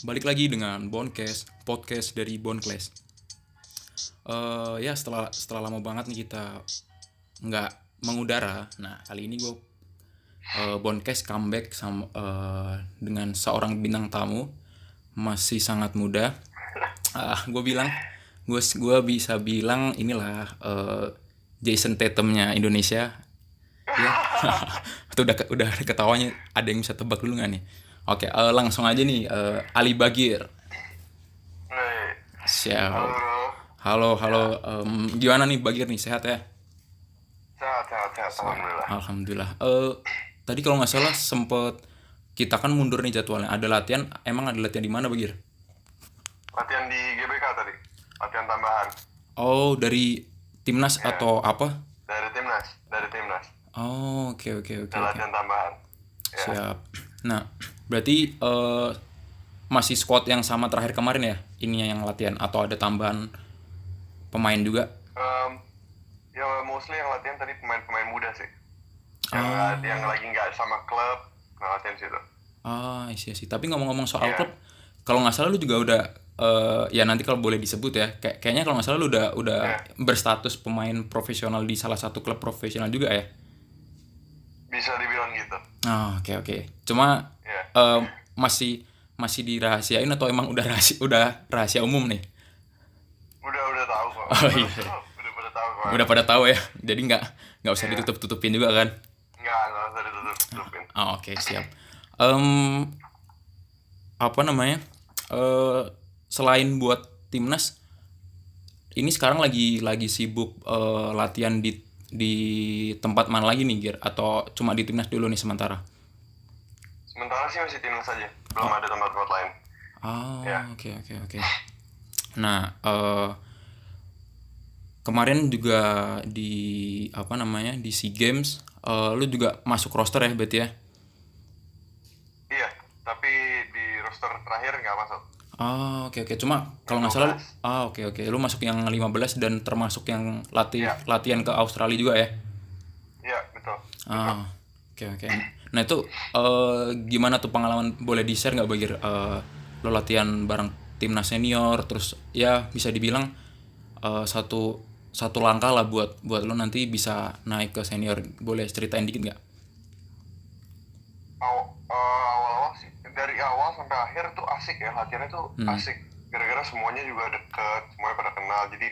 balik lagi dengan Boncast, podcast dari Bonclass. Eh ya setelah setelah lama banget nih kita nggak mengudara. Nah kali ini gue uh, Boncast comeback sama eh, dengan seorang bintang tamu masih sangat muda. Ah gue bilang gue gua bisa bilang inilah eh, Jason Tatumnya Indonesia. Ya, itu udah udah ketawanya ada yang bisa tebak dulu nggak nih? Oke, eh, langsung aja nih eh, Ali Bagir. Nih, Siap. halo, Halo, halo. Em, gimana nih Bagir nih? Sehat ya? sehat, sehat, sehat, alhamdulillah. Alhamdulillah. Eh, tadi kalau nggak salah sempet kita kan mundur nih jadwalnya. Ada latihan, emang ada latihan di mana Bagir? Latihan di GBK tadi, latihan tambahan Oh, dari timnas atau apa? dari timnas, dari timnas, Oh, oke oke oke. ada oke. latihan tambahan. Ya, Siap. Nah, berarti eh masih squad yang sama terakhir kemarin ya? Ini yang latihan atau ada tambahan pemain juga? Em, ya mostly yang latihan tadi pemain-pemain muda sih, yang, Ah. yang lagi nggak sama klub, latihan situ. Ah, iya sih. Tapi ngomong-ngomong soal Iya. klub, kalau nggak salah lu juga udah eh, ya nanti kalau boleh disebut ya, kayak kayaknya kalau nggak salah lu udah udah Iya. berstatus pemain profesional di salah satu klub profesional juga ya? Bisa dibilang gitu. Ah, oke oke. Cuma Eh, masih masih dirahasiain atau emang udah rahasia udah rahasia umum nih? udah udah tahu kok. Oh, iya. udah pada tahu kok. Udah pada tahu ya. Jadi nggak nggak usah ditutup-tutupin juga kan? Nggak, nggak usah ditutup-tutupin. Ah, oke siap. Em, apa namanya? Eh selain buat timnas, ini sekarang lagi lagi sibuk eh, latihan di di tempat mana lagi nih, Gir? Atau cuma di timnas dulu nih sementara? Sementara sih masih timnas aja, belum ada tempat-tempat lain. Ah, Ya. oke oke oke. Nah, eh kemarin juga di apa namanya di Sea Games, eh, lu juga masuk roster ya, berarti ya? Iya, tapi di roster terakhir nggak masuk. Ah, oke oke. Cuma kalau nggak salah ah oke oke. Lu masuk yang 15 dan termasuk yang latih Iya. latihan ke Australia juga ya? Iya, betul. Ah. Oke oke. Nah, itu eh gimana tuh pengalaman boleh di-share nggak Bagir? Eh lu latihan bareng timnas senior terus ya bisa dibilang eh satu satu langkah lah buat buat lu nanti bisa naik ke senior. Boleh ceritain dikit nggak? Aw- awal-awal sih dari awal sampai akhir tuh asik ya latihannya tuh Hmm. asik gara-gara semuanya juga deket semuanya pada kenal jadi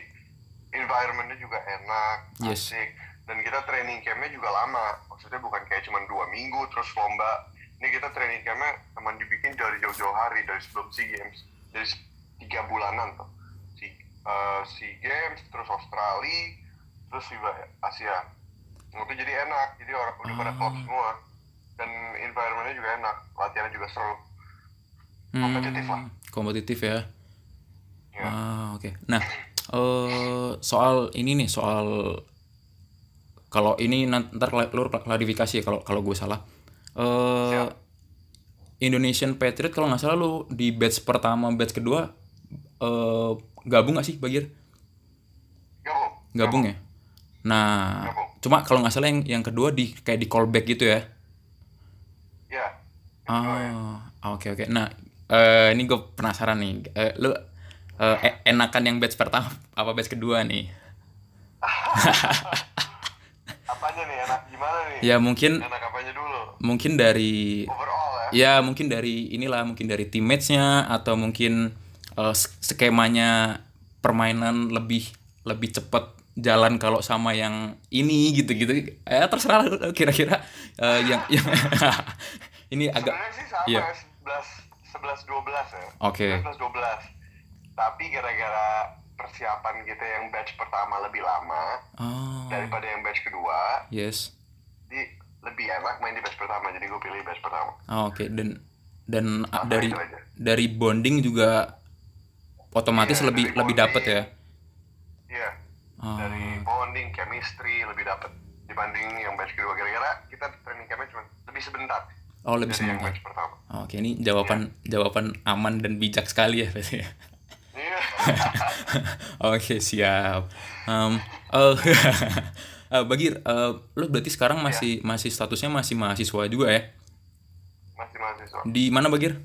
environmentnya juga enak Yes. asik dan kita training campnya juga lama. Maksudnya bukan kayak cuma dua minggu terus lomba. Ini kita training campnya teman dibikin dari jauh-jauh hari dari sebelum sea games. Se- tiga bulanan tuh. Si eh, sea games terus Australia terus FIBA Asia. Itu jadi enak. Jadi orang udah pada klop semua. Dan environmentnya juga enak. Latihannya juga seru. Kompetitif lah. Hmm, kompetitif ya. ya. Ah, oke. Nah, eh soal ini nih, soal kalau ini nanti ntar lu klarifikasi ya kalau kalau gue salah. Eh Siap. Indonesian Patriot kalau nggak salah lu di batch pertama, batch kedua eh gabung gak sih, Bagir? gabung Gabung ya. Nah, Gabung. cuma kalau nggak salah yang yang kedua di kayak di callback gitu ya. ya ya. Ah, oke oke. Nah, eh, ini gue penasaran nih. Eh, lu e- enakan yang batch pertama apa batch kedua nih? nih enak gimana nih Ya mungkin enak apanya dulu mungkin dari overall ya ya mungkin dari inilah mungkin dari teammates-nya atau mungkin sk- skemanya permainan lebih lebih cepat jalan kalau sama yang ini gitu-gitu. Eh terserah kira-kira eh, yang yang ini agak sebenarnya sih sama iya. ya ya Oke. belas tapi gara-gara persiapan kita yang batch pertama lebih lama oh, daripada yang batch kedua yes. Di lebih enak main di batch pertama. Jadi gue pilih batch pertama. Oh, Oke. Dan dan ah, Apa dari dari bonding juga otomatis Iya, lebih lebih dapet ya. iya. Oh, dari bonding chemistry lebih dapet. Dibanding yang batch kedua. Gara-gara kita training campnya cuma lebih sebentar. Oh lebih dari yang batch pertama. Oke. Ini jawaban jawaban aman dan bijak sekali ya berarti ya. iya. Oke siap. Em, eh, eh, Bagir, eh, lu berarti sekarang masih masih statusnya masih mahasiswa juga ya? masih mahasiswa Di mana Bagir?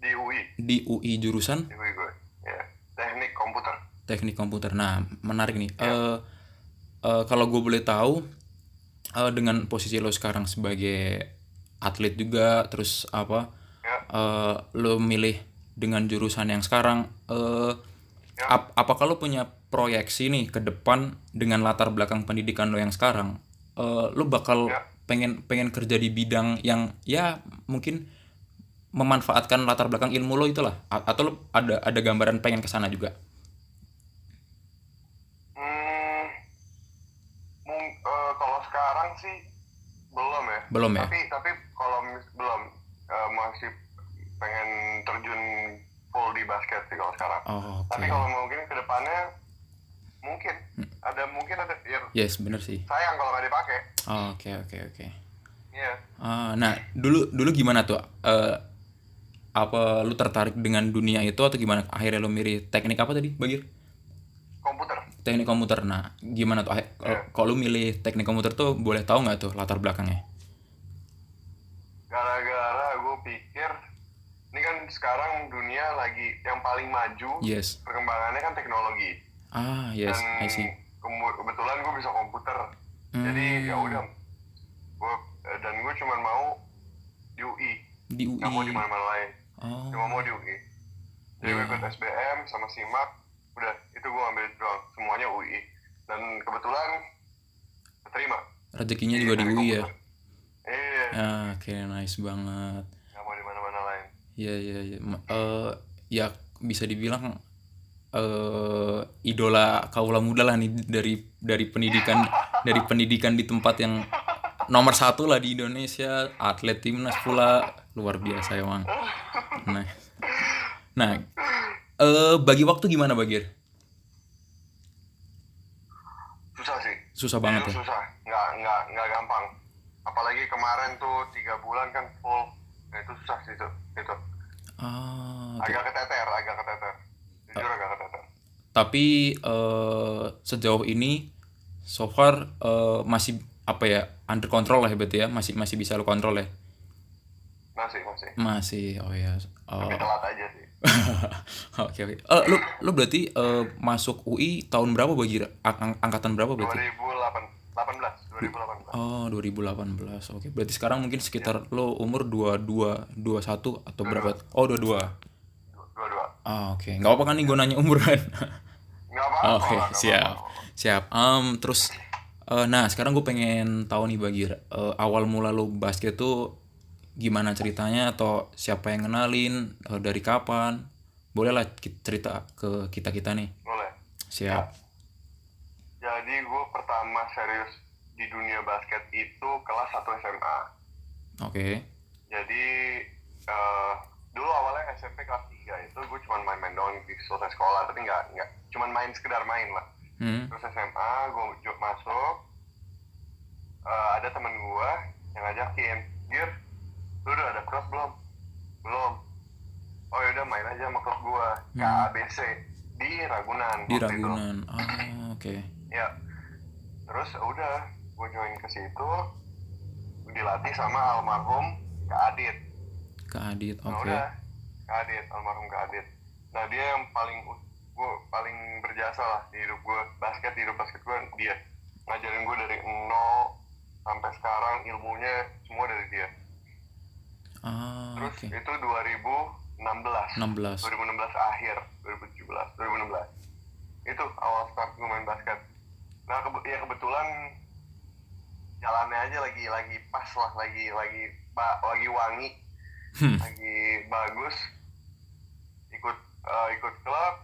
di UI di UI jurusan di UI gue ya teknik komputer teknik komputer. Nah, menarik nih. Eh eh, kalau gue boleh tahu eh, dengan posisi lo sekarang sebagai atlet juga, terus apa? ya eh, lo milih dengan jurusan yang sekarang. eh Ya. Ap- apakah lo punya proyeksi nih ke depan dengan latar belakang pendidikan lo yang sekarang? Eh, lo bakal Ya. pengen pengen kerja di bidang yang ya mungkin memanfaatkan latar belakang ilmu lo itulah A- atau lo ada ada gambaran pengen ke sana juga? hmm, eh, kalau sekarang sih belum ya Belum ya? tapi tapi kalau belum eh, masih pengen terjun full di basket sih kalau sekarang Oh, oke. tapi kalau mungkin ke depannya mungkin Hmm. ada mungkin ada ya Yes, bener sih. sayang kalau nggak dipakai Oh, Oke, oke, oke. iya Ah, nah, dulu dulu gimana tuh? Eh, apa lu tertarik dengan dunia itu atau gimana? Akhirnya lu milih teknik apa tadi, Bagir? komputer Teknik komputer. Nah, gimana tuh? Iya. kalau lu milih teknik komputer tuh boleh tahu nggak tuh latar belakangnya? gara-gara gue pikir ini kan sekarang dunia lagi yang paling maju Yes. perkembangannya kan teknologi Ah, yes, dan I see. kebetulan gue bisa komputer jadi Hmm. ya udah gue dan gue cuma mau di UI Di UI. nggak mau di mana-mana lain Oh. cuma mau di UI jadi gue Iya. ikut SBM sama SIMAK udah itu gue ambil doang semuanya UI dan kebetulan terima Rezekinya juga di UI ya. iya Ah, oke, nice banget. nggak mau di mana-mana lain Iya, iya, iya. Eh, ya bisa dibilang eh idola kaula muda lah nih dari dari pendidikan dari pendidikan di tempat yang nomor satu lah di Indonesia. Atlet timnas pula. Luar biasa emang. Nah. Nah eh bagi waktu gimana Bagir susah sih. Susah banget Itu ya? Susah. Nggak nggak nggak gampang. Apalagi kemarin tuh tiga bulan kan full nah, itu susah sih itu itu ah oke. agak keteter agak keteter jujur Ah. agak keteter tapi eh sejauh ini so far eh, masih apa ya under control lah berarti ya masih masih bisa lo kontrol ya masih masih masih oh ya oh. tapi telat aja sih Oke oke. Eh, lu lu berarti eh, masuk UI tahun berapa Bagir? Ang- ang- angkatan berapa berarti? 2018 2018 Oh, 2018. Oke. Berarti sekarang mungkin sekitar lo umur 22, 21 atau berapa? Oh, 22. dua-dua Ah, oke. Nggak apa-apa kan nih gue nanya umur kan? nggak apa-apa Oke, lah, nggak siap. apa-apa. Siap. Em, terus eh, nah, sekarang gue pengen tahu nih Bagir, eh, awal mula lo basket tuh gimana ceritanya atau siapa yang kenalin, eh, dari kapan? Boleh lah ki- cerita ke kita-kita nih. boleh Siap. jadi gue pertama serius di dunia basket itu kelas 1 SMA Oke. jadi eh, dulu awalnya SMP kelas 3 itu gue cuma main-main doang di selesai sekolah tapi nggak nggak cuma main sekedar main lah Hmm. terus SMA gue masuk eh, ada temen gue yang ngajakin Gir lu udah ada klub belum belum oh yaudah main aja sama klub gue KABC di Ragunan Di. Ragunan. Ah, oke. ya terus udah gue join ke situ dilatih sama almarhum Kak Adit Kak Adit. nah Oke. udah Kak Adit almarhum Kak Adit nah dia yang paling gue paling berjasa lah di hidup gue basket di hidup basket gue dia ngajarin gue dari nol sampai sekarang ilmunya semua dari dia Ah, terus oke. itu 2016 16. 2016 akhir 2017 2016 itu awal start gue main basket nah kebe- ya kebetulan lagi lagi pas lah lagi lagi pak lagi wangi Hmm. lagi bagus ikut eh, ikut klub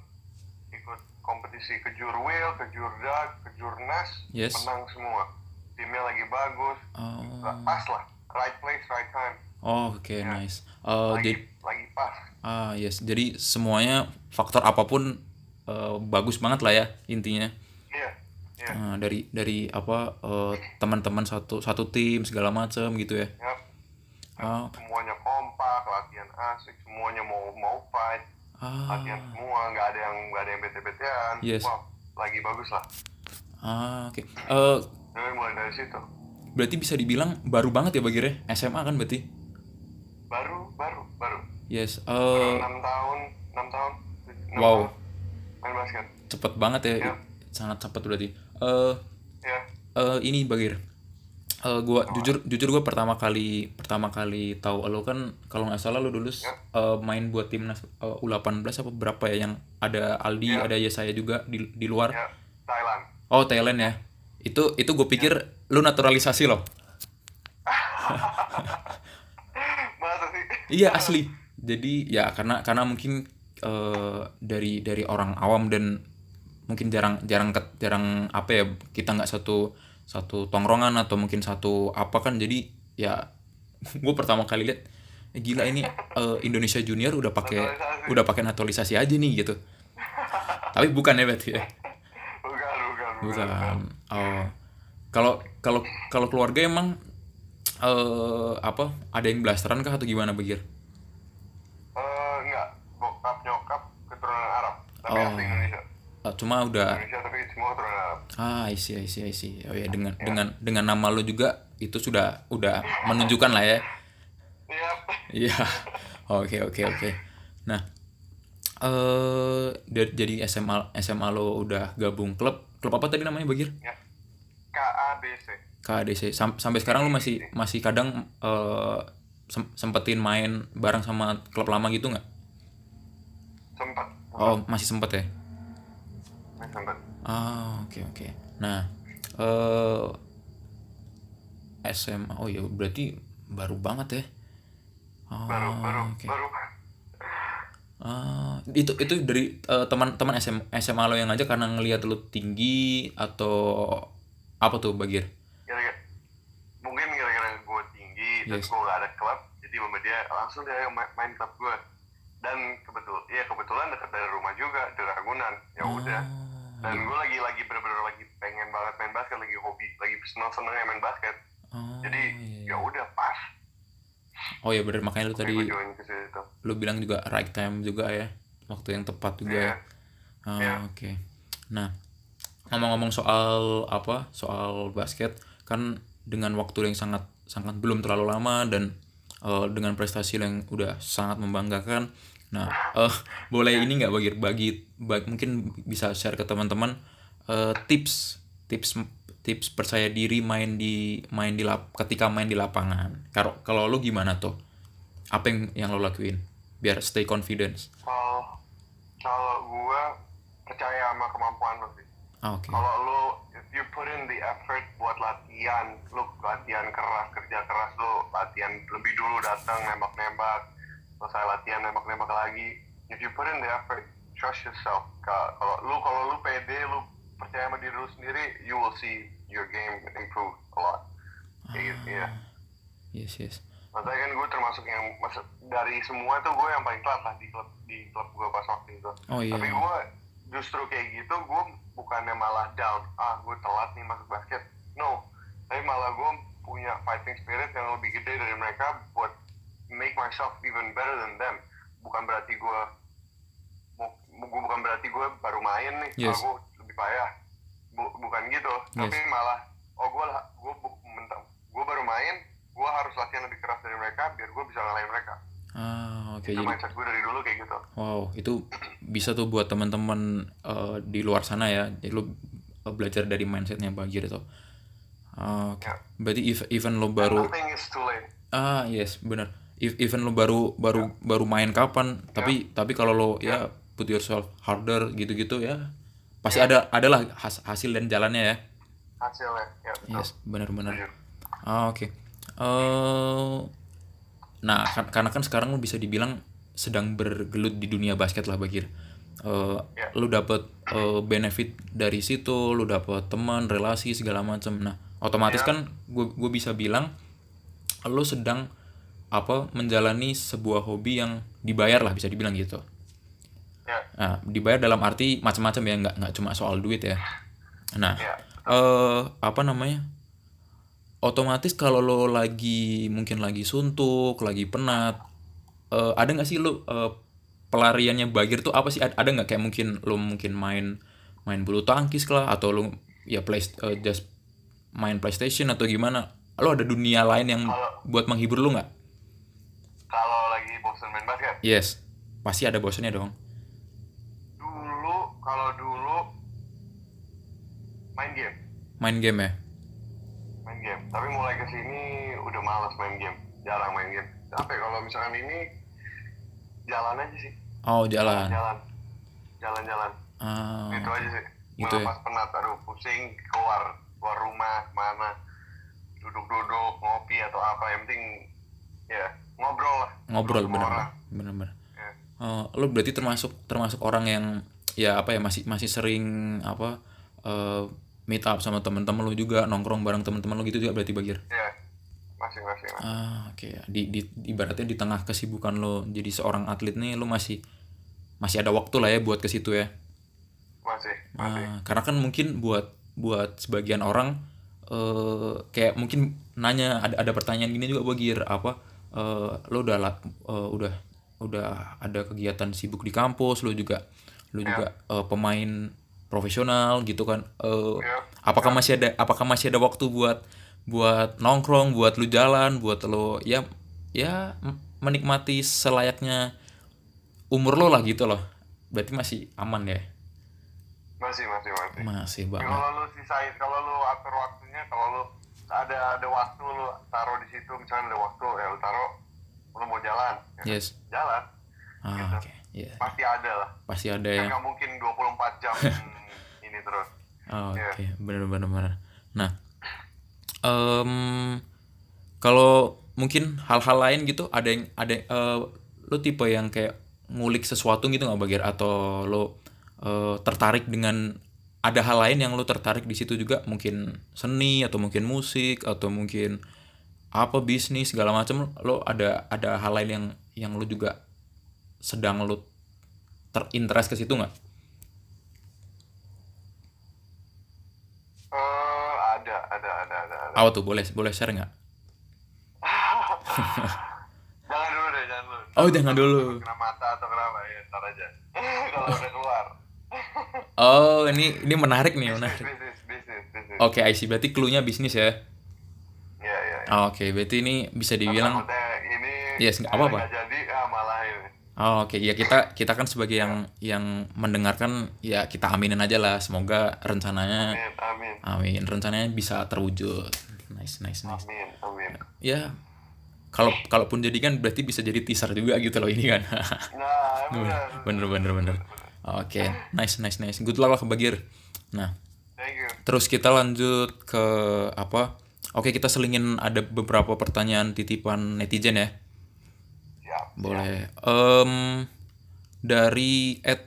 ikut kompetisi ke Jurwil ke Jurda ke Jurnas Yes. menang semua timnya lagi bagus Oh. pas lah right place right time Oh, oke, Ya. nice. Eh, lagi jadi lagi pas ah, yes. Jadi semuanya faktor apa pun eh, bagus banget lah ya intinya. Iya iya Ah, dari dari apa eh, teman-teman satu satu tim segala macam gitu ya. Yap. Ah, semuanya kompak latihan asik semuanya mau mau fight ah, latihan semua nggak ada yang nggak ada yang bete betean Yes. wah lagi bagus lah ah, oke. Eh, jadi mulai dari situ berarti bisa dibilang baru banget ya Bagir ya? SMA kan berarti? baru baru baru yes Baru eh enam tahun enam tahun enam Wow. tahun main basket cepet banget ya Ya. sangat cepet berarti eh ya. eh, ini Bagir. Eh gua jujur jujur gua pertama kali pertama kali tahu lo kan kalau nggak salah lo dulu Ya. eh, main buat timnas eh, U18 apa berapa ya yang ada Aldi Ya. ada Yesaya juga di di luar. Ya Thailand. Oh Thailand ya. Itu itu gue pikir lu naturalisasi loh sih? Iya asli. Jadi ya karena karena mungkin eh, dari dari orang awam dan mungkin jarang jarang jarang apa ya kita nggak satu satu tongrongan atau mungkin satu apa kan jadi ya gue pertama kali lihat eh, gila ini eh, Indonesia Junior udah pakai udah pakai naturalisasi aja nih gitu. Tapi bukan ya berarti ya bukan bukan. Bukan. Oh. Kalau kalau kalau keluarga emang eh apa ada yang blasteran kah atau gimana begir? Eh, enggak bokap nyokap keturunan Arab. Tapi Oh. asli Eh, cuma udah. Indonesia tapi semua keturunan Arab ah I see I see I see. Oh ya dengan dengan dengan nama lo juga itu sudah udah menunjukkan lah ya. Iya. Oke oke oke. Nah eh da- jadi SMA SMA lo udah gabung klub klub apa tadi namanya bagir? Ya. KABC KADC Sam- sampai sekarang lu masih masih kadang eh, sem- sempetin main bareng sama klub lama gitu nggak? sempat. Oh masih sempet ya? Sempat Ah oke oke. Nah eh SMA oh ya berarti baru banget ya? Oh, baru baru oke. baru Ah, itu itu dari eh, teman-teman SM, SMA lo yang aja karena ngelihat lo tinggi atau apa tuh Bagir? gara-gara mungkin gara-gara gue tinggi terus Yes. gue gak ada klub jadi sama dia langsung dia main, main klub gue dan kebetul ya kebetulan dekat dari rumah juga di Ragunan. Ya udah. Oh, dan gue lagi lagi bener-bener lagi pengen banget main basket lagi hobi lagi seneng senengnya main basket. Oh, jadi iya, iya. ya udah pas. Oh ya bener. Makanya lu tadi lu bilang juga right time juga ya waktu yang tepat juga Iya. ya. Ah, Iya. oke. Nah ngomong-ngomong soal apa soal basket kan dengan waktu yang sangat sangat belum terlalu lama dan eh, dengan prestasi yang udah sangat membanggakan nah eh boleh ini nggak bagi bagi bagi- mungkin bisa share ke teman-teman eh, tips tips tips percaya diri main di main di lap ketika main di lapangan. Kalau kalau lu gimana tuh? Apa yang yang lo lakuin? Biar stay confidence. Kalau kalau gue percaya sama kemampuan lo sih. Ah, oke. Kalau lo if you put in the effort buat latihan lo latihan keras kerja keras lo latihan lebih dulu datang nembak nembak selesai latihan nembak nembak lagi. If you put in the effort trust yourself Ka- kalau lu kalau lu pede lu percaya sama diri lu sendiri you will see your game improve a lot. Gitu, ya yes yes. Makanya kan gue termasuk yang masuk dari semua tuh gue yang paling telat lah di klub di klub gue pas waktu itu. Oh iya. Tapi gue justru kayak gitu gue bukannya malah down. Ah gue telat nih masuk basket. No. Tapi malah gue punya fighting spirit yang lebih gede dari mereka buat make myself even better than them. Bukan berarti gue gue bukan berarti gue baru main nih Yes. gue lebih payah. Bu- bukan gitu. Tapi malah oh gue gue gue baru main gue harus latihan lebih keras dari mereka biar gue bisa ngalahin mereka. Ah oke. Itu jadi mindset gue dari dulu kayak gitu. Wow itu bisa tuh buat teman-teman eh, di luar sana ya. Jadi lu eh, belajar dari mindsetnya Bagir itu. Ah, oke. Ya. berarti if- even lo baru ah yes bener if even lo baru baru baru main kapan tapi tapi kalau lo ya put yourself harder gitu-gitu ya pasti ada adalah has- hasil dan jalannya ya hasilnya ya betul. yes benar-benar. Ah, oke. Eh, nah, kan- karena kan sekarang lu bisa dibilang sedang bergelut di dunia basket lah, Bagir. Eh, Ya. Lu dapet eh, benefit dari situ, lu dapet teman, relasi segala macam. Nah, otomatis Ya. kan gue gue bisa bilang lu sedang apa menjalani sebuah hobi yang dibayar lah bisa dibilang gitu. ya Nah, dibayar dalam arti macam-macam ya, nggak nggak cuma soal duit ya. Nah, ya eh apa namanya? Otomatis kalau lo lagi mungkin lagi suntuk, lagi penat, eh, ada nggak sih lo eh, pelariannya Bagir tuh apa sih? Ad- Ada nggak kayak mungkin lo mungkin main main bulu tangkis lah atau lo ya play eh, just main PlayStation atau gimana? Lo ada dunia lain yang buat menghibur lo nggak? Bosan main basket? Yes. Pasti ada bosannya dong. Dulu kalau dulu main game. Main game ya? Main game. Tapi mulai ke sini udah malas main game. Jarang main game. Apa ya kalau misalkan ini jalan aja sih. Oh jalan. Jalan. Jalan-jalan. Ah. Itu aja sih. Gitu ya? melepas penat aduh pusing keluar keluar rumah mana duduk-duduk ngopi atau apa. Yang penting ya ngobrol lah ngobrol sama bener orang. bener bener Ya. oh lo berarti termasuk termasuk orang yang ya apa ya masih masih sering apa eh meet up sama teman-teman lo juga nongkrong bareng teman-teman lo gitu juga berarti bagir ya masing-masing lah. ah oke di, di ibaratnya di tengah kesibukan lo jadi seorang atlet nih lo masih masih ada waktu lah ya buat ke situ ya masih masih Ah, karena kan mungkin buat buat sebagian orang eh kayak mungkin nanya ada ada pertanyaan gini juga bagir apa eh lo udah eh, udah udah ada kegiatan sibuk di kampus lo juga lo juga eh, pemain profesional gitu kan. Eh, Ya. apakah masih ada apakah masih ada waktu buat buat nongkrong buat lu jalan buat lo ya ya menikmati selayaknya umur lo lah gitu loh. Berarti masih aman ya? Masih masih masih. Masih banget. kalau lu sisain kalau lu atur waktunya kalau lu ada ada waktu lu taruh di situ misalnya ada waktu ya lu taruh lu mau jalan ya, yes. Jalan. Ah oke. Iya. pasti ada lah. Pasti ada kan ya. nggak mungkin 24 jam ini terus. Oh, oke. Iya. bener bener bener nah em kalau mungkin hal-hal lain gitu ada yang ada eh, lo tipe yang kayak ngulik sesuatu gitu nggak bagir? Atau lo eh, tertarik dengan ada hal lain yang lo tertarik di situ juga? Mungkin seni atau mungkin musik atau mungkin apa bisnis segala macam. Lo ada ada hal lain yang yang lo juga sedang lo terinterest ke situ nggak? Eh, ada ada ada ada ada. Apa tuh? Boleh boleh share nggak? jangan dulu deh jangan dulu. Oh jangan dulu. kena mata atau kenapa ya ntar aja. Kalau udah keluar Oh ini ini menarik nih menarik. bisnis bisnis bisnis Oke I see berarti clue-nya bisnis ya. ya ya ya. Oh, Oke berarti ini bisa dibilang. Ini Yes, apa-apa. nggak jadi ah malah ini Oh, Oke ya kita kita kan sebagai yang yang mendengarkan ya kita aminin aja lah semoga rencananya amin amin amin rencananya bisa terwujud. Nice nice nice. amin amin Ya kalau kalaupun jadi kan berarti bisa jadi teaser juga gitu loh ini kan. nah benar bener bener bener. Oke nice nice nice. Good luck lah ke Bagir. Nah thank you Terus kita lanjut ke apa? Oke, kita selingin ada beberapa pertanyaan titipan netizen ya. siap Boleh. Em, dari at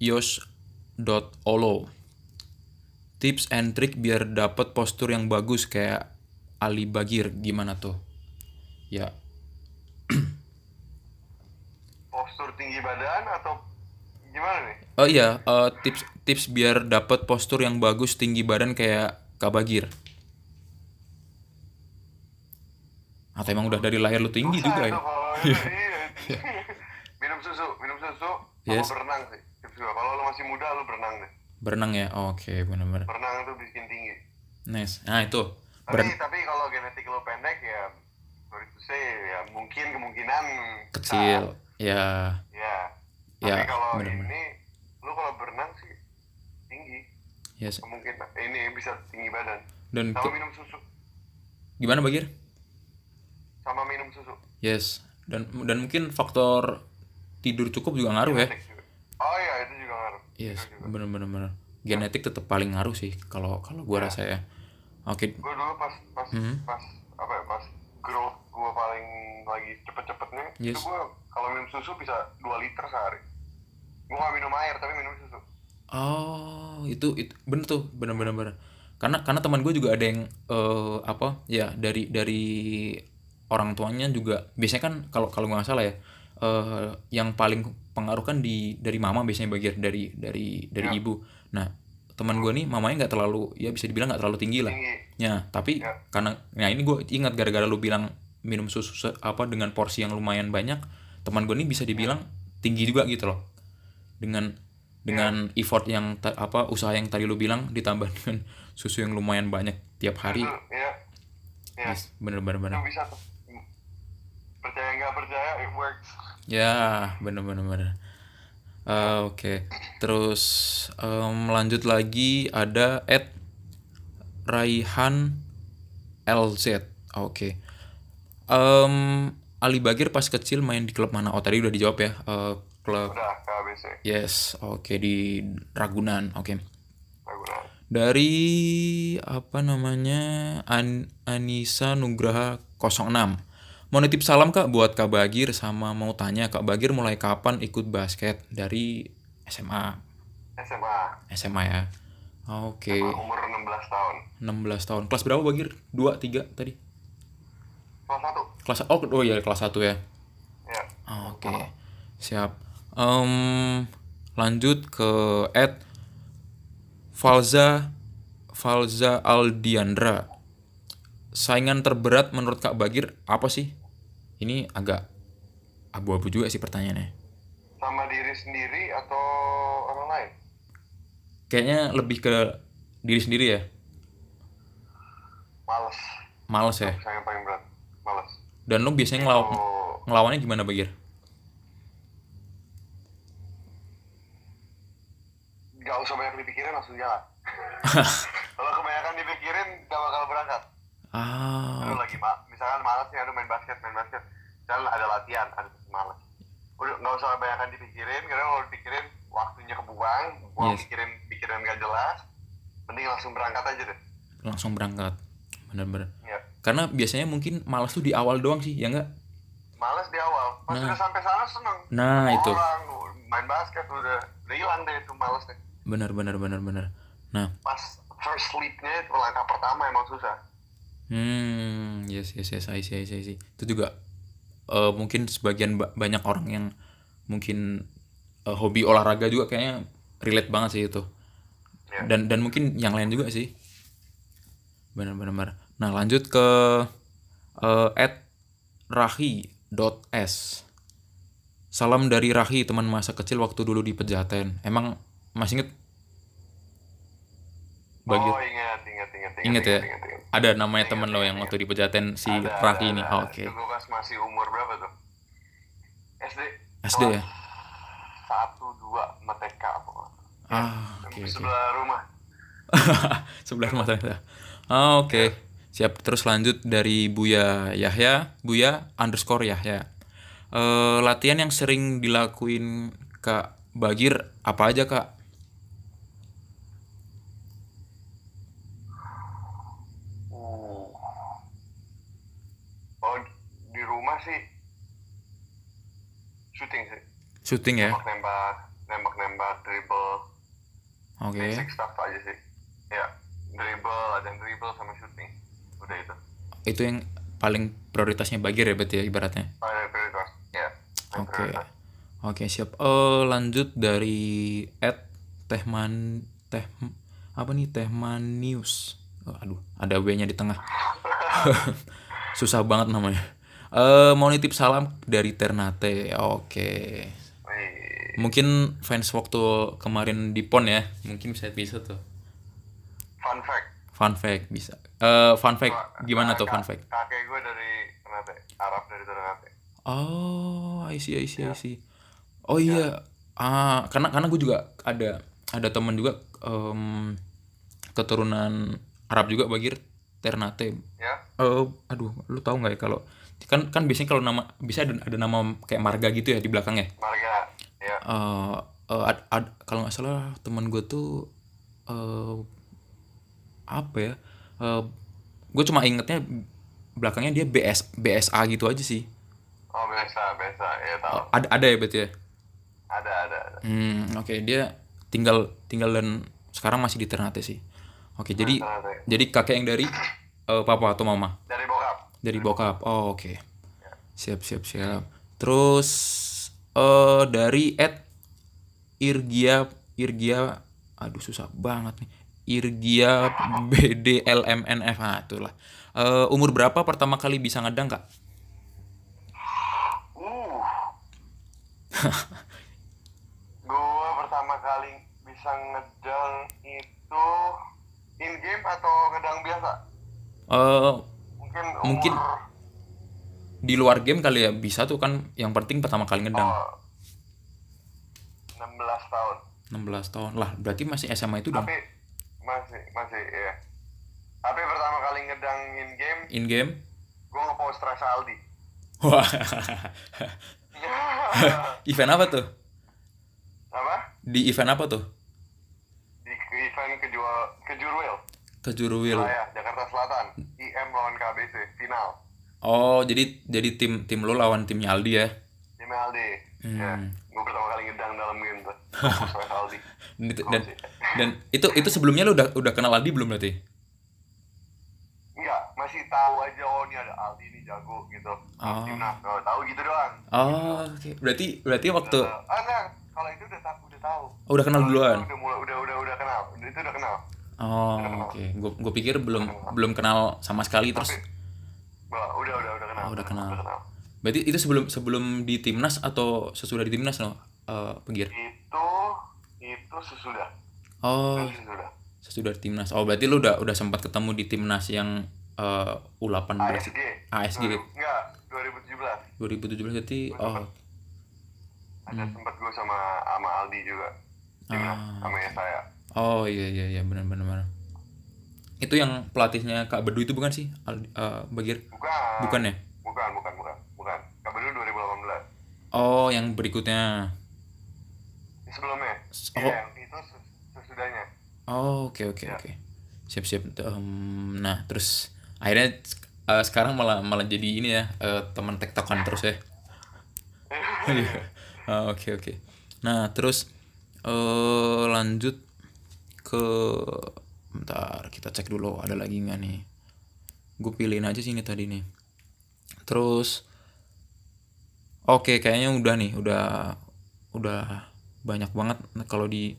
yos.olo. Tips and trick biar dapat postur yang bagus kayak Ali Bagir gimana tuh? Ya, postur tinggi badan atau gimana nih oh iya, eh, tips tips biar dapat postur yang bagus tinggi badan kayak Kak Bagir. Atau emang udah dari lahir lu tinggi juga ya? itu, iya. minum susu minum susu sama Yes. berenang sih tips gua kalau lu masih muda lu berenang deh Berenang ya? Oke, bener-bener. berenang itu bikin tinggi Nice. Nah, itu. tapi Beren tapi kalau genetik lu pendek ya sorry to say ya mungkin kemungkinan kecil. Ya, ya Ya, tapi kalau bener-bener. ini lu kalau berenang sih tinggi yes. kemungkinan ini bisa tinggi badan Dan sama minum susu gimana Bagir? sama minum susu Yes. Dan dan mungkin faktor tidur cukup juga ngaruh ya. Juga. oh iya itu juga ngaruh Yes, Itu juga. bener-bener bener. Genetik tetap paling ngaruh sih kalau kalau gua rasa ya. Oke. gue dulu pas pas Mhm. pas apa ya pas growth gue paling lagi cepet-cepetnya Yes. itu gue kalau minum susu bisa 2 liter sehari air tapi minum susu Oh, itu itu bener tuh, bener-bener bener. Karena karena teman gue juga ada yang eh, apa ya dari dari orang tuanya juga biasanya kan kalau kalau nggak salah ya eh, yang paling pengaruh kan di dari mama biasanya bagian dari dari dari Ya. ibu. Nah teman gue nih mamanya nggak terlalu ya bisa dibilang nggak terlalu tinggi lah. tinggi Ya tapi Ya. karena nah ini gue ingat gara-gara lu bilang minum susu apa dengan porsi yang lumayan banyak teman gue nih bisa dibilang tinggi juga gitu loh dengan dengan effort yang ta- apa usaha yang tadi lu bilang ditambah dengan susu yang lumayan banyak tiap hari itu ya ya yes, bener bener bener bisa tuh percaya nggak percaya it works Ya, bener-bener. bener. Eh, Oke, terus em, lanjut lagi ada Ed Raihan LZ. Oke. Em, Ali Bagir pas kecil main di klub mana? Oh tadi udah dijawab ya. Eh, klub udah KBC Yes, oke di Ragunan. Oke. Ragunan Dari apa namanya? An Anissa Nugraha 06. Mau nitip salam Kak buat Kak Bagir sama mau tanya Kak Bagir mulai kapan ikut basket dari SMA. SMA SMA ya. Oke, umur 16 tahun 16 tahun. Kelas berapa Bagir? 2 3 tadi. kelas satu Kelas Oh, oh iya kelas 1 ya. ya Oke. Siap. Em, lanjut ke Ed Falza Falza Aldiandra. Saingan terberat menurut Kak Bagir apa sih? Ini agak abu-abu juga sih pertanyaannya. sama diri sendiri atau orang lain Kayaknya lebih ke diri sendiri ya. males Males ya. saya yang paling berat males Dan lo biasanya ngelaw ngelawannya gimana Bagir? Nggak usah banyak dipikirin langsung jalan kalau kebanyakan dipikirin gak bakal berangkat Ah, aduh lagi ma misalkan malas nih aduh main basket main basket dan ada latihan ada malas udah nggak usah banyak dipikirin karena kalau dipikirin waktunya kebuang buang Yes. pikirin pikiran gak jelas mending langsung berangkat aja deh langsung berangkat. Bener-bener. ya Karena biasanya mungkin malas tuh di awal doang sih, ya enggak? males di awal pas Nah. udah sampai sana seneng Nah, itu. orang main basket udah udah hilang deh itu males deh Bener bener bener bener. Nah, pas first sleepnya itu langkah pertama emang susah hmm, yes yes yes, I see, I see, I see. Itu juga eh, mungkin sebagian ba- banyak orang yang mungkin eh, hobi olahraga juga kayaknya relate banget sih itu. Ya. Dan dan mungkin yang lain juga sih. Bener. Nah, lanjut ke eh at rahi.s. Salam dari Rahi, teman masa kecil waktu dulu di Pejaten. Emang masih inget? Bagi oh ingat ingat ingat Ingat ya? ingat, ingat. ada namanya Ingat, temen lo ingat, yang ingat. waktu di Pejaten si Ada, Rahi ada, ini. ada. Oke. Itu pas masih umur berapa tuh? SD. SD ya? Satu dua TK apa? Ah, oke oke. Sebelah rumah. Sebelah rumah ternyata. Ah, oke. Siap. Terus lanjut dari Buya Yahya, Buya underscore Yahya. Eh, latihan yang sering dilakuin Kak Bagir apa aja Kak? Uh. Oh di rumah sih shooting sih. Shooting ya? Nembak nembak nembak nembak dribble Oke. basic stuff aja sih. Ya dribble ada yang dribble sama shooting. Udah itu. Itu yang paling prioritasnya Bagir ya berarti ya ibaratnya. Ada prioritas. Ya. Oke. prioritas. Oke, siap. Eh lanjut dari Ed Tehman Teh apa nih Tehman News. Oh, aduh, ada W-nya di tengah. Susah banget namanya. Eh mau nitip salam dari Ternate. Oke. Wih. Mungkin fans waktu kemarin di PON ya. Mungkin bisa bisa tuh. Fun fact. Fun fact bisa. Eh fun fact gimana tuh fun fact? Kakek gue dari Ternate, Arab dari Ternate. Oh, I see, I see, I see. Oh iya, ah karena karena gue juga ada ada teman juga em, keturunan Arab juga Bagir Ternate. Ya, Eh, aduh, lu tahu nggak ya kalau kan kan biasanya kalau nama bisa ada, ada nama kayak marga gitu ya di belakangnya. marga. Ya, Eh, eh, ad- ad- kalau nggak salah teman gue tuh eh apa ya? Eh gue cuma ingetnya belakangnya dia BS BSA gitu aja sih. oh biasa, biasa. Ya tahu. Ada ada ya berarti ya. Ada, ada, ada. Hmm, oke dia tinggal tinggal dan sekarang masih di Ternate sih. Oke, jadi Ternate. jadi kakek yang dari eh, papa atau mama? Dari. Dari bokap. Oh, oke. Siap, siap, siap. Terus eh dari Ed Irgia Irgia aduh susah banget nih. Irgia BDLMNF ah itulah. Eh, umur berapa pertama kali bisa ngedang, Kak? Uh. gua pertama kali bisa ngedang itu in game atau ngedang biasa? Eh Mungkin di luar game kali ya bisa tuh kan yang penting pertama kali ngedang Oh, 16 tahun. 16 tahun lah berarti masih SMA itu dong Tapi masih masih ya. Tapi pertama kali ngedang in game, in game gue ngepost Rasa Aldi. wah event apa tuh Apa? di event apa tuh Di event kejual kejurwil. Ke Juruwil Wilayah Jakarta Selatan. IM lawan KBC final. oh jadi jadi tim tim lo lawan timnya Aldi ya Tim Aldi. Hmm. Ya. Gue pertama kali ngedang dalam game tuh. Aldi. dan dan, itu itu sebelumnya lo udah udah kenal Aldi belum berarti Enggak, masih tahu aja oh ini ada Aldi ini jago gitu. Oh. Timnas, oh, tahu gitu doang. oh oke berarti berarti waktu. Ah enggak, kalau itu udah tahu, udah tahu. oh, udah kenal duluan Udah mulai udah udah udah kenal. Itu udah kenal. Oh oke gue gue pikir belum belum kenal sama sekali terus Wah, udah udah udah kenal. Oh, udah kenal. Udah kenal. berarti itu sebelum sebelum di timnas atau sesudah di timnas no Eh, pegir Itu itu sesudah. oh Itu sesudah. sesudah timnas oh berarti lu udah udah sempat ketemu di timnas yang eh, U18 ASG. ASG. Enggak, 2017. 2017 berarti oh Ada sempat gue sama sama Aldi juga. Timnas Ah, sama ya saya. Oh iya iya iya benar benar benar itu yang pelatihnya Kak Bedu itu bukan sih Aldi, eh, Bagir Bukan. bukan ya Bukan, bukan, bukan. Bukan. Kabar 2018. oh yang berikutnya sebelumnya. Oh. Iya, yang itu ses- sesudahnya. Oh oke oke Ya. oke siap siap Em, nah terus akhirnya eh, sekarang malah malah jadi ini ya eh, teman tektokan terus ya Iya. Ah, oke oke nah terus eh lanjut ke bentar kita cek dulu ada lagi nggak nih? Gue pilihin aja sih ini tadi nih. Terus oke kayaknya udah nih udah udah banyak banget. Nah, kalau di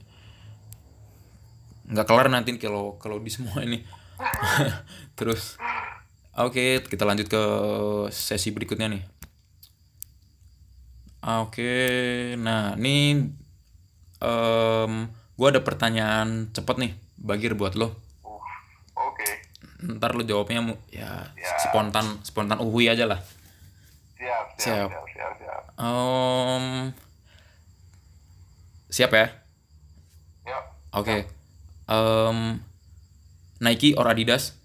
nggak kelar nanti kalau kalau di semua ini. Terus oke kita lanjut ke sesi berikutnya nih. Oke nah ini em gue ada pertanyaan cepet nih bagir buat lo Uh, Oke. ntar lo jawabnya ya Ya. spontan spontan uhui aja lah Siap, Siap. siap, siap, siap, siap. Em, siap ya Yuk, oke Em, Nike or Adidas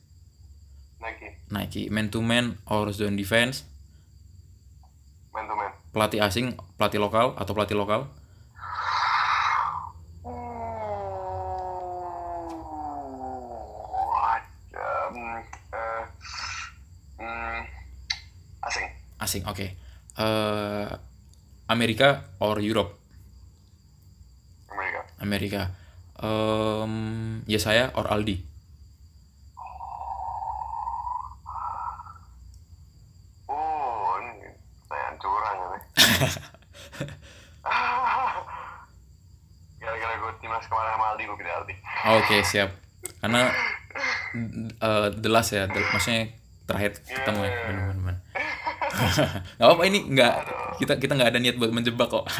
Nike. Nike man to man or zone defense Man to man. pelatih asing pelatih lokal atau pelatih lokal What? Um, eh, hmm, asing. oke Eh, Amerika or Europe Amerika. Amerika Em, ya saya or Aldi Oh, ini pertanyaan curang ini. Gara-gara gue timnas kemarin sama Aldi, gue pilih Aldi. oke siap karena eh the last ya the- maksudnya terakhir ketemu ya benar-benar nggak apa ini nggak kita kita nggak ada niat buat menjebak kok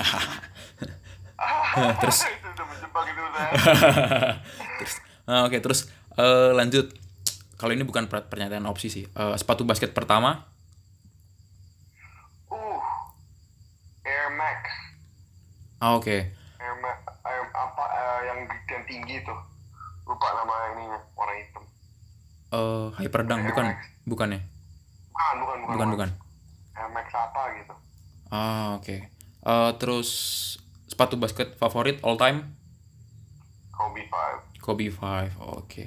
terus itu udah menjebak itu udah. terus ah, oke terus eh, lanjut kalau ini bukan per- pernyataan opsi sih Eh, sepatu basket pertama Uh, Air Max. ah, oke Air Max, Air, apa eh, yang yang tinggi tuh? Lupa nama ininya, warna hitam. Eh, hyperdunk bukan bukan ya Bukan, bukan, bukan. bukan bukan Max apa gitu? ah oke Eh, terus sepatu basket favorit all time Kobe 5. Kobe 5 oke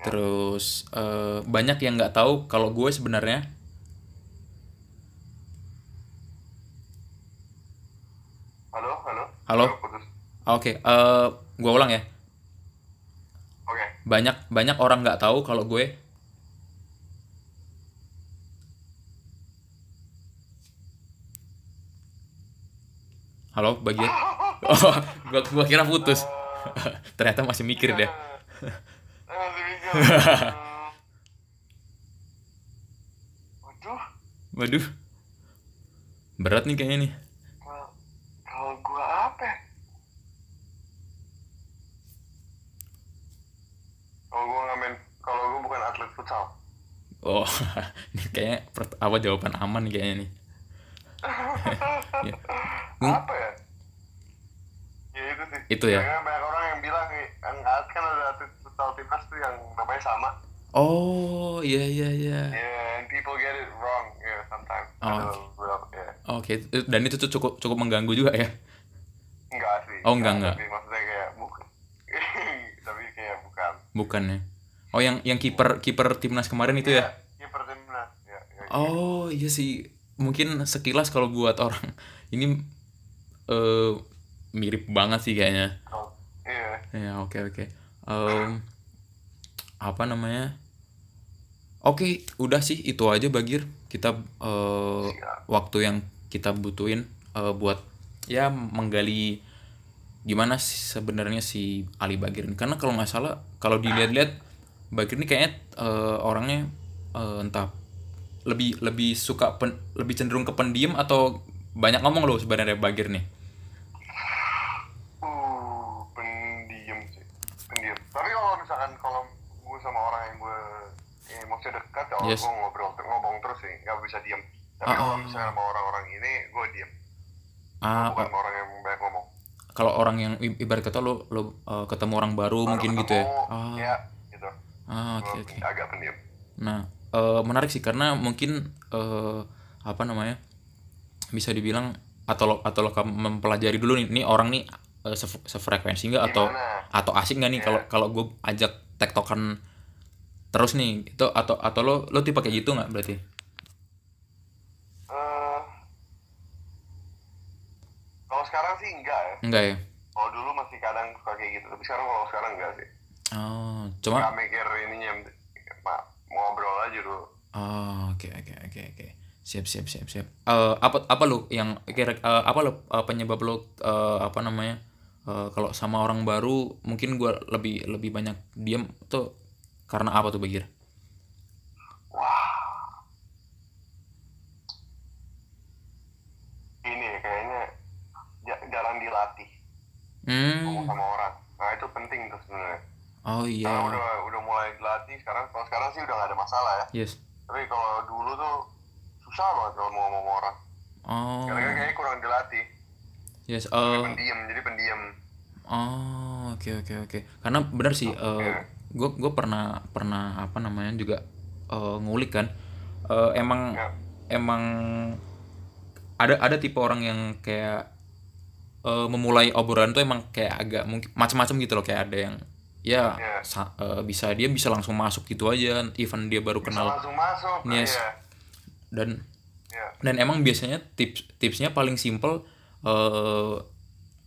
terus eh, banyak yang nggak tahu kalau gue sebenarnya Halo, halo. Halo? Putus. oke eh gue ulang ya Oke. banyak banyak orang nggak tahu kalau gue halo bagian oh gua, gua kira putus ternyata masih mikir deh Eh. Waduh, waduh berat nih kayaknya nih kalau gua apa? Kalau gua nggak main, kalau gua bukan atlet futsal. Oh, ini kayaknya apa jawaban aman kayaknya nih. Ya. Hmm. apa ya ya itu sih Itu ya? Karena banyak orang yang bilang yang kan ada futsal timnas tuh yang namanya sama Oh, iya iya iya. yeah and people get it wrong yeah sometimes Oh, oke. ya Oke, dan itu tuh cukup cukup mengganggu juga ya. enggak sih Oh, enggak, enggak. tapi maksudnya kayak bukan tapi kayak bukan Bukan ya. Oh, yang yang kiper kiper timnas kemarin itu ya. Iya, kiper timnas ya, ya, Oh, iya sih. Mungkin sekilas kalau buat orang ini eh mirip banget sih kayaknya. Oh, iya Ya, oke oke. Em, apa namanya? Oke, udah sih itu aja Bagir. Kita Siap. waktu yang kita butuhin eh, buat ya menggali gimana sih sebenarnya si Ali Bagir ini. Karena kalau nggak salah, kalau dilihat-lihat Bagir ini kayaknya eh, orangnya eh, entah lebih lebih suka pen- lebih cenderung ke pendiam atau banyak ngomong loh sebenarnya Bagir nih. Uh, pendiam sih, pendiam. Tapi kalau misalkan kalau gue sama orang yang gue eh, maksudnya dekat, ya Yes. gue ngobrol, ngomong terus sih, nggak bisa diem. Tapi Ah, kalau ah. misalnya sama orang-orang ini, gue diem. Ah, Bukan sama orang yang banyak ngomong. kalau orang yang ibarat kata lo lo uh, ketemu orang baru Baru mungkin gitu ya ketemu, ah Ya, gitu. ah oke oke Agak pendiam. nah eh, menarik sih karena mungkin eh, apa namanya bisa dibilang atau lo atau lo mempelajari dulu nih nih orang nih eh, sef- sefrekuensi nggak atau atau asik nggak nih kalau kalau gue ajak tektokan terus nih itu atau atau lo lo tipe kayak gitu nggak berarti Eh, kalau sekarang sih enggak ya. enggak ya Kalau dulu masih kadang suka kayak gitu, tapi sekarang kalau sekarang enggak sih. oh cuma Nggak mikir ininya, Pak, ngobrol aja dulu. Oh, oke oke oke oke. Siap siap siap siap. Eh, apa apa lu yang kira eh, apa lu eh, penyebab lu eh, apa namanya? Eh, kalau sama orang baru mungkin gua lebih lebih banyak diam tuh karena apa tuh Bagir? Wah. Ini ya, kayaknya ja- jarang dilatih ngomong Hmm. sama orang. Nah itu penting tuh sebenarnya. Oh iya. udah udah mulai dilatih. Sekarang kalau sekarang sih udah gak ada masalah ya. Yes. Tapi kalau dulu tuh susah banget kalau mau ngomong orang. Oh. Karena kayaknya kurang dilatih. Yes. Eh, Pendiam, jadi pendiam. Oh, oke oke oke. Karena benar sih gue gue pernah pernah apa namanya juga eh, ngulik kan. Eh, emang Ya. emang ada ada tipe orang yang kayak eh, memulai obrolan tuh emang kayak agak mungkin macam-macam gitu loh kayak ada yang ya sa- eh, bisa dia bisa langsung masuk gitu aja even dia baru Bisa kenal langsung masuk. Yes. Iya. dan Iya. dan emang biasanya tips tipsnya paling simple eh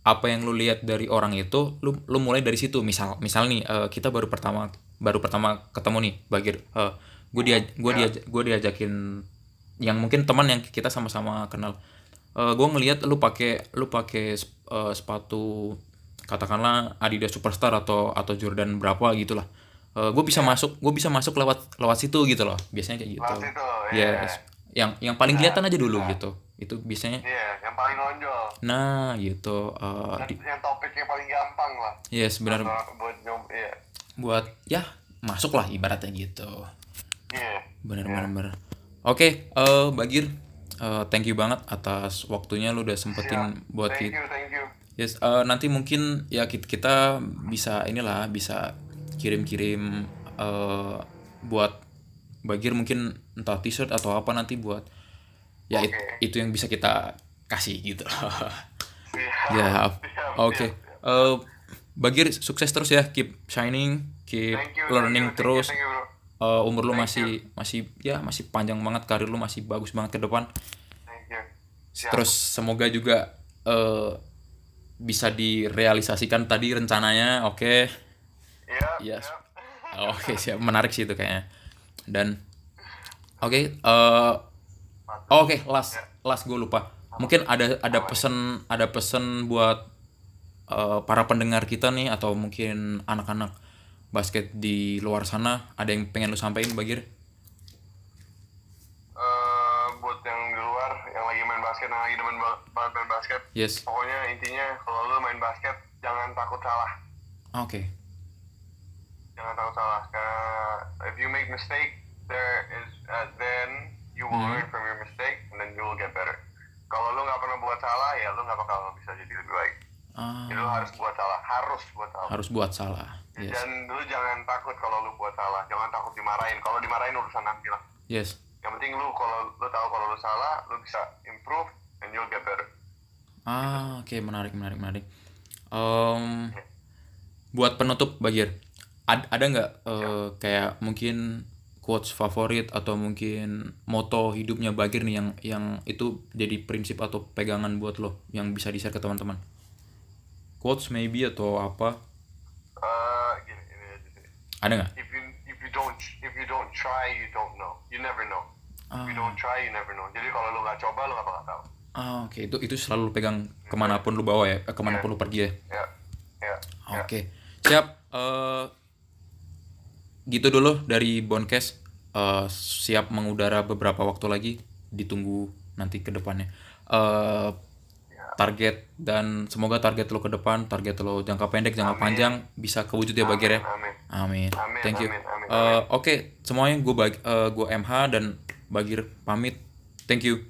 apa yang lu lihat dari orang itu lu lu mulai dari situ. Misal misal nih eh, kita baru pertama baru pertama ketemu nih bagir. Gue dia gue dia gue diajakin yang mungkin teman yang kita sama-sama kenal. Gue ngelihat lu pakai lu pakai eh, sepatu katakanlah Adidas Superstar atau atau Jordan berapa gitulah. Gue bisa masuk gue bisa masuk lewat lewat situ gitu loh. Biasanya kayak gitu. Lewat situ, iya. Yes. Yang yang paling kelihatan aja dulu gitu itu biasanya Iya, yang paling nonjol. nah gitu eh, Dan di- yang topiknya paling gampang lah. yes benar buat nyob, iya. buat ya masuk lah ibaratnya gitu Iya. benar benar benar oke eh Bagir eh, thank you banget atas waktunya lu udah sempetin buat Thank kita you, thank you. yes eh, nanti mungkin ya kita, kita bisa inilah bisa kirim-kirim eh, buat Bagir mungkin entah t-shirt atau apa nanti buat ya it- Oke. itu yang bisa kita kasih gitu Siap. ya oke siap, Eh, Bagir sukses terus ya keep shining keep you, learning thank you, terus Thank you, bro. Eh, umur lu Thank masih masih ya masih panjang banget karir lu masih bagus banget ke depan Thank you. Siap. terus semoga juga eh, bisa direalisasikan tadi rencananya oke Iya. Yes. siap. oke siap menarik sih itu kayaknya dan oke eh, oke last last gue lupa. Mungkin ada ada pesan ada pesan buat eh, para pendengar kita nih atau mungkin anak-anak basket di luar sana. Ada yang pengen lu sampaikan Bagir? Eh, buat yang di luar, yang lagi main basket, yang lagi demen ba- banget main basket, yes. Pokoknya intinya kalau lu main basket jangan takut salah. oke Jangan takut salah. Karena if you make mistake, there is uh, then you will Hmm. learn from your mistake and then you will get better kalau lu nggak pernah buat salah ya lu nggak bakal bisa jadi lebih baik Ah, jadi lu harus buat salah harus buat salah harus buat salah. Yes. dan lu jangan takut kalau lu buat salah jangan takut dimarahin kalau dimarahin urusan nanti lah Yes. yang penting lu kalau lu tahu kalau lu salah lu bisa improve and you'll get better Ah, oke menarik menarik menarik. Em, buat penutup Bagir, ad- ada nggak eh, kayak mungkin quotes favorit atau mungkin moto hidupnya Bagir nih yang yang itu jadi prinsip atau pegangan buat lo yang bisa di share ke teman-teman? Quotes maybe atau apa? Eh, gini ini aja sih Ada nggak? if you if you don't if you don't try you don't know you never know if you Ah. don't try you never know jadi kalau lu nggak coba lu nggak bakal tahu Ah, oke itu itu selalu lu pegang ke mana pun lu bawa ya, ke mana pun lu pergi ya. ya ya. Oke, siap. Eh, gitu dulu dari Boncast. Eh, siap mengudara beberapa waktu lagi. Ditunggu nanti ke depannya. Eh, target dan semoga target lo ke depan, target lo jangka pendek, jangka panjang bisa kewujud ya Bagir ya. amin Amin. Amin, Thank you. amin, amin, Eh, Oke, semuanya gue bag, eh, gue MH dan Bagir pamit. Thank you